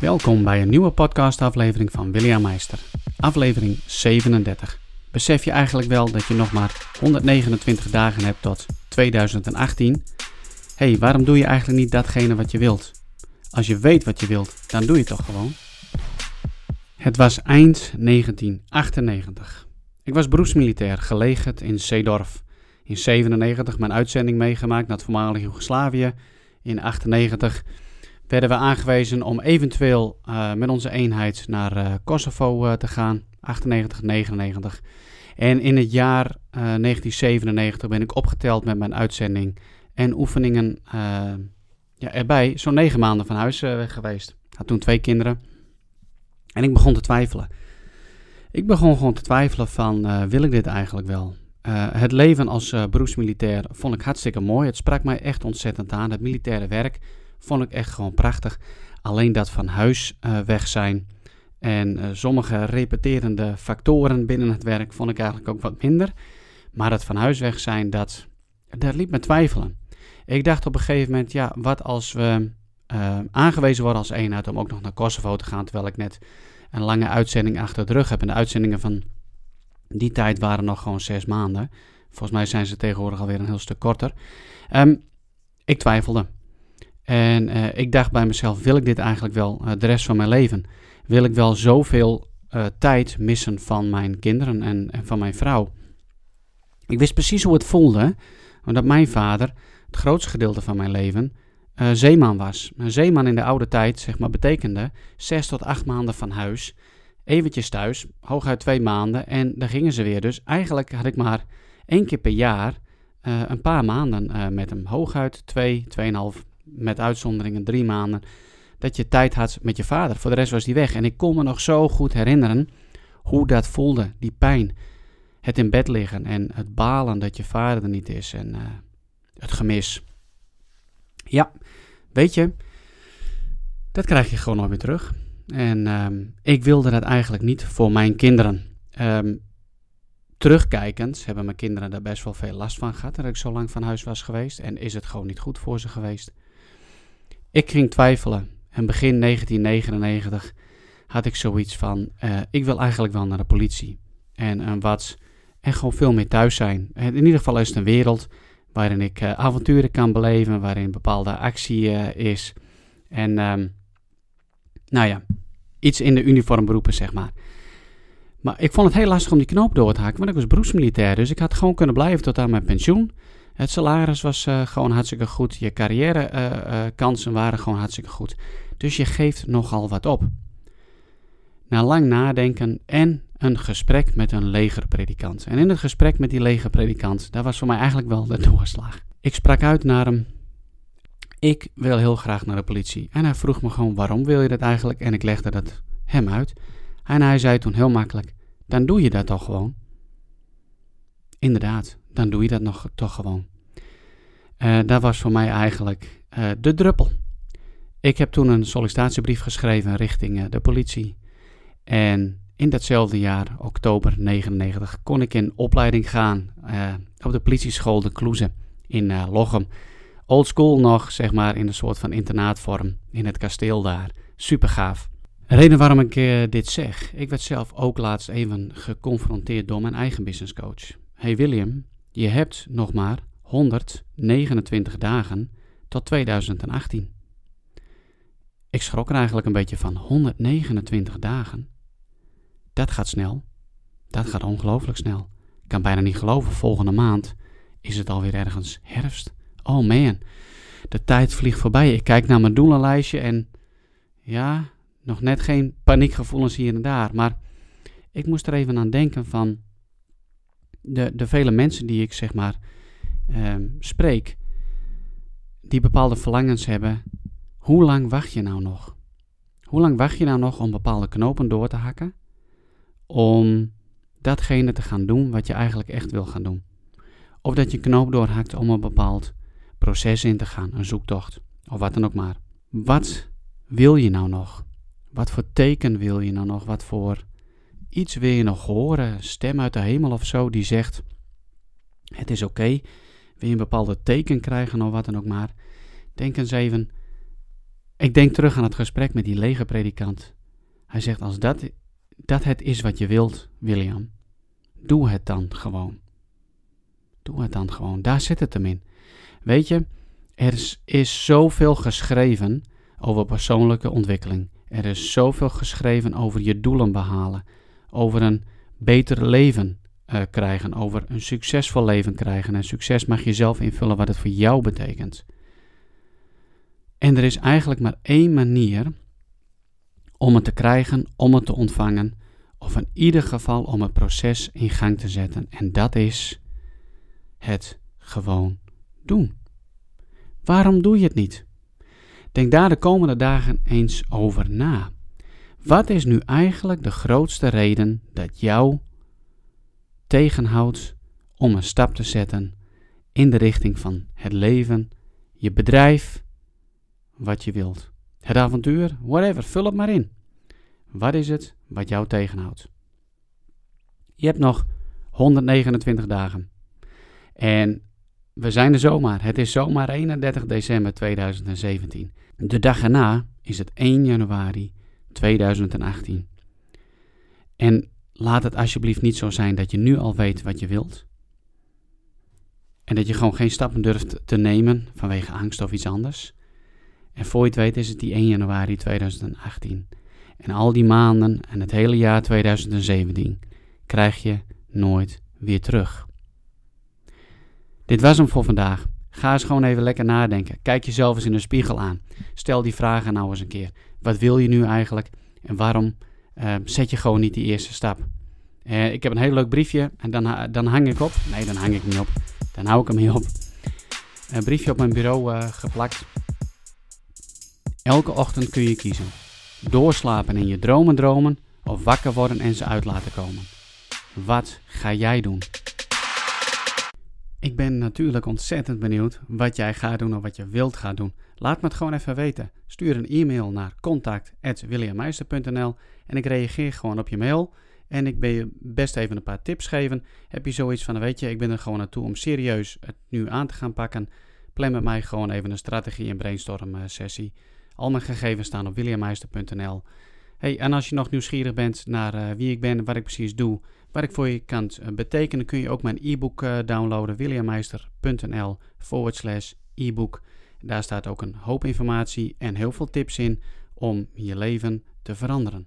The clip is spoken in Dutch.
Welkom bij een nieuwe podcastaflevering van William Meister. Aflevering 37. Besef je eigenlijk wel dat je nog maar 129 dagen hebt tot 2018? hey, waarom doe je eigenlijk niet datgene wat je wilt? Als je weet wat je wilt, dan doe je het toch gewoon? Het was eind 1998. Ik was beroepsmilitair, gelegerd in Zeedorf. In 97 mijn uitzending meegemaakt naar het voormalige Joegoslavië. In 98 werden we aangewezen om eventueel uh, met onze eenheid naar uh, Kosovo uh, te gaan. 98, 99. En in het jaar 1997 ben ik opgeteld met mijn uitzending en oefeningen ja, erbij. Zo'n negen maanden van huis weg geweest. Had toen twee kinderen. En ik begon te twijfelen. Ik begon gewoon te twijfelen van, wil ik dit eigenlijk wel? het leven als beroepsmilitair vond ik hartstikke mooi. Het sprak mij echt ontzettend aan. Het militaire werk vond ik echt gewoon prachtig. Alleen dat van huis uh, weg zijn en uh, sommige repeterende factoren binnen het werk vond ik eigenlijk ook wat minder. Maar dat van huis weg zijn, dat, dat liet me twijfelen. Ik dacht op een gegeven moment, ja, wat als we uh, aangewezen worden als eenheid om ook nog naar Kosovo te gaan, terwijl ik net een lange uitzending achter de rug heb. En de uitzendingen van die tijd waren nog gewoon zes maanden. Volgens mij zijn ze tegenwoordig alweer een heel stuk korter. Um, ik twijfelde. En uh, ik dacht bij mezelf, wil ik dit eigenlijk wel uh, de rest van mijn leven? Wil ik wel zoveel uh, tijd missen van mijn kinderen en, en, van mijn vrouw? Ik wist precies hoe het voelde, omdat mijn vader het grootste gedeelte van mijn leven zeeman was. Een zeeman in de oude tijd, zeg maar, betekende zes tot acht maanden van huis, eventjes thuis, hooguit twee maanden en dan gingen ze weer. Dus eigenlijk had ik maar één keer per jaar een paar maanden met hem, hooguit twee, tweeënhalf met uitzonderingen drie maanden, dat je tijd had met je vader. Voor de rest was hij weg. En ik kon me nog zo goed herinneren hoe dat voelde, die pijn. Het in bed liggen en het balen dat je vader er niet is en uh, het gemis. Ja, weet je, dat krijg je gewoon nooit meer terug. En um, ik wilde dat eigenlijk niet voor mijn kinderen. Um, terugkijkend hebben mijn kinderen daar best wel veel last van gehad dat ik zo lang van huis was geweest. En is het gewoon niet goed voor ze geweest. Ik ging twijfelen en begin 1999 had ik zoiets van: uh, ik wil eigenlijk wel naar de politie. En uh, wat en gewoon veel meer thuis zijn. In ieder geval is het een wereld waarin ik uh, avonturen kan beleven, waarin bepaalde actie is. En um, nou ja, iets in de uniformberoepen, zeg maar. Maar ik vond het heel lastig om die knoop door te haken, want ik was beroepsmilitair. Dus ik had gewoon kunnen blijven tot aan mijn pensioen. Het salaris was uh, gewoon hartstikke goed. Je carrièrekansen uh, uh, waren gewoon hartstikke goed. Dus je geeft nogal wat op. Na lang nadenken en een gesprek met een legerpredikant. En in het gesprek met die legerpredikant, daar was voor mij eigenlijk wel de doorslag. Ik sprak uit naar hem. Ik wil heel graag naar de politie. En hij vroeg me gewoon, waarom wil je dat eigenlijk? En ik legde dat hem uit. En hij zei toen heel makkelijk, dan doe je dat toch gewoon. Inderdaad, dan doe je dat nog toch gewoon. Uh, dat was voor mij eigenlijk uh, de druppel. Ik heb toen een sollicitatiebrief geschreven richting uh, de politie. En in datzelfde jaar, oktober 99, kon ik in opleiding gaan op de politieschool De Kloeze in Lochem. Old school nog, zeg maar, in een soort van internaatvorm in het kasteel daar. Super gaaf. reden waarom ik dit zeg, ik werd zelf ook laatst even geconfronteerd door mijn eigen businesscoach. Hey William, je hebt nog maar 129 dagen tot 2018. Ik schrok er eigenlijk een beetje van. 129 dagen. Dat gaat snel. Dat gaat ongelooflijk snel. Ik kan bijna niet geloven. Volgende maand is het alweer ergens herfst. Oh man, de tijd vliegt voorbij. Ik kijk naar mijn doelenlijstje en ja, nog net geen paniekgevoelens hier en daar. Maar ik moest er even aan denken van de, de vele mensen die ik zeg maar um, spreek, die bepaalde verlangens hebben, hoe lang wacht je nou nog? Hoe lang wacht je nou nog om bepaalde knopen door te hakken? Om datgene te gaan doen wat je eigenlijk echt wil gaan doen. Of dat je knoop doorhakt om een bepaald proces in te gaan, een zoektocht, of wat dan ook maar. Wat wil je nou nog? Wat voor teken wil je nou nog? Wat voor iets wil je nog horen? Stem uit de hemel of zo die zegt: Het is oké, wil je een bepaalde teken krijgen of wat dan ook maar, denk eens even, Ik denk terug aan het gesprek met die lege predikant. Hij zegt: Als dat, dat het is wat je wilt, William, doe het dan gewoon. Doe het dan gewoon. Daar zit het hem in. Weet je, er is, is zoveel geschreven over persoonlijke ontwikkeling. Er is zoveel geschreven over je doelen behalen, over een beter leven uh, krijgen, over een succesvol leven krijgen. En succes mag je zelf invullen wat het voor jou betekent. En er is eigenlijk maar één manier om het te krijgen, om het te ontvangen, of in ieder geval om het proces in gang te zetten. En dat is het gewoon doen. Waarom doe je het niet? Denk daar de komende dagen eens over na. Wat is nu eigenlijk de grootste reden dat jou tegenhoudt om een stap te zetten in de richting van het leven, je bedrijf, wat je wilt. Het avontuur, whatever, vul het maar in. Wat is het wat jou tegenhoudt? Je hebt nog 129 dagen. En we zijn er zomaar. Het is zomaar 31 december 2017. De dag erna is het 1 januari 2018. En laat het alsjeblieft niet zo zijn dat je nu al weet wat je wilt. En dat je gewoon geen stappen durft te nemen vanwege angst of iets anders. En voor je het weet is het die 1 januari 2018. En al die maanden en het hele jaar 2017 krijg je nooit weer terug. Dit was hem voor vandaag. Ga eens gewoon even lekker nadenken. Kijk jezelf eens in de spiegel aan. Stel die vragen nou eens een keer. Wat wil je nu eigenlijk? En waarom uh, zet je gewoon niet die eerste stap? Uh, ik heb een heel leuk briefje en dan, dan hang ik op. Nee, dan hang ik niet op. Dan hou ik hem hier op. Een briefje op mijn bureau uh, geplakt. Elke ochtend kun je kiezen. Doorslapen en je dromen dromen of wakker worden en ze uit laten komen. Wat ga jij doen? Ik ben natuurlijk ontzettend benieuwd wat jij gaat doen of wat je wilt gaan doen. Laat me het gewoon even weten. Stuur een e-mail naar contact.williammeister.nl en ik reageer gewoon op je mail. En ik ben je best even een paar tips geven. Heb je zoiets van, weet je, ik ben er gewoon naartoe om serieus het nu aan te gaan pakken. Plan met mij gewoon even een strategie- en brainstorm eh, sessie. Al mijn gegevens staan op williammeister.nl. Hey, en als je nog nieuwsgierig bent naar uh, wie ik ben, wat ik precies doe, wat ik voor je kan uh, betekenen, kun je ook mijn e-book uh, downloaden, williammeister.nl forward slash e-book. Daar staat ook een hoop informatie en heel veel tips in om je leven te veranderen.